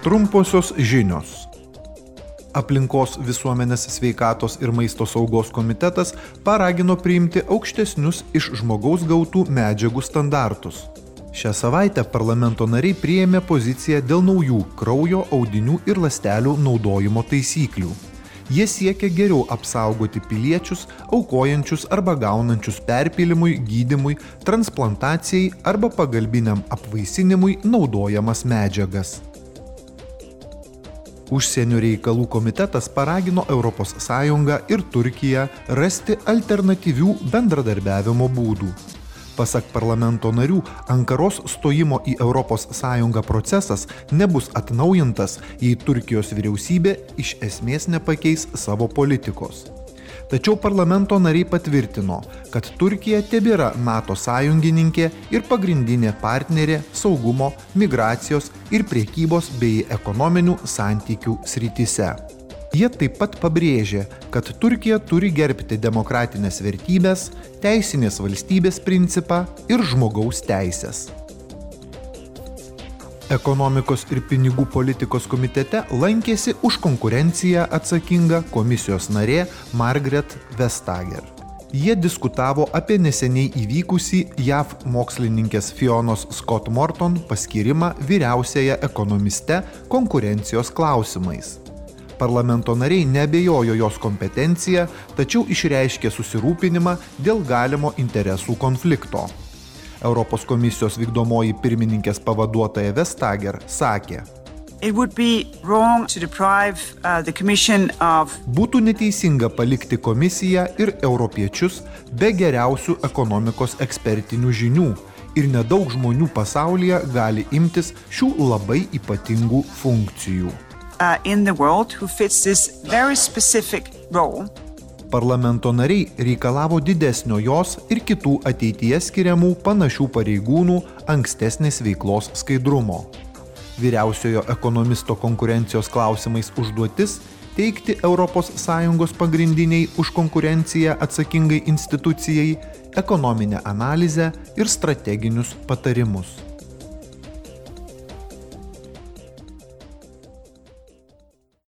Trumposios žinios. Aplinkos visuomenės sveikatos ir maisto saugos komitetas paragino priimti aukštesnius iš žmogaus gautų medžiagų standartus. Šią savaitę parlamento nariai priėmė poziciją dėl naujų kraujo, audinių ir lastelių naudojimo taisyklių. Jie siekia geriau apsaugoti piliečius, aukojančius arba gaunančius perpilimui, gydimui, transplantacijai arba pagalbiniam apvaisinimui naudojamas medžiagas. Užsienio reikalų komitetas paragino ES ir Turkiją rasti alternatyvių bendradarbiavimo būdų. Pasak parlamento narių, Ankaros stojimo į ES procesas nebus atnaujintas, jei Turkijos vyriausybė iš esmės nepakeis savo politikos. Tačiau parlamento nariai patvirtino, kad Turkija tebėra NATO sąjungininkė ir pagrindinė partnerė saugumo, migracijos ir priekybos bei ekonominių santykių srityse. Jie taip pat pabrėžė, kad Turkija turi gerbti demokratinės vertybės, teisinės valstybės principą ir žmogaus teisės. Ekonomikos ir pinigų politikos komitete lankėsi už konkurenciją atsakinga komisijos narė Margaret Vestager. Jie diskutavo apie neseniai įvykusį JAV mokslininkės Fionos Scott Morton paskirimą vyriausiaja ekonomiste konkurencijos klausimais. Parlamento nariai nebejojo jos kompetencija, tačiau išreiškė susirūpinimą dėl galimo interesų konflikto. Europos komisijos vykdomoji pirmininkės pavaduotoja Vestager sakė, Deprive, uh, of... Būtų neteisinga palikti komisiją ir europiečius be geriausių ekonomikos ekspertinių žinių ir nedaug žmonių pasaulyje gali imtis šių labai ypatingų funkcijų. Uh, Parlamento nariai reikalavo didesnio jos ir kitų ateityje skiriamų panašių pareigūnų ankstesnės veiklos skaidrumo. Vyriausiojo ekonomisto konkurencijos klausimais užduotis teikti ES pagrindiniai už konkurenciją atsakingai institucijai ekonominę analizę ir strateginius patarimus.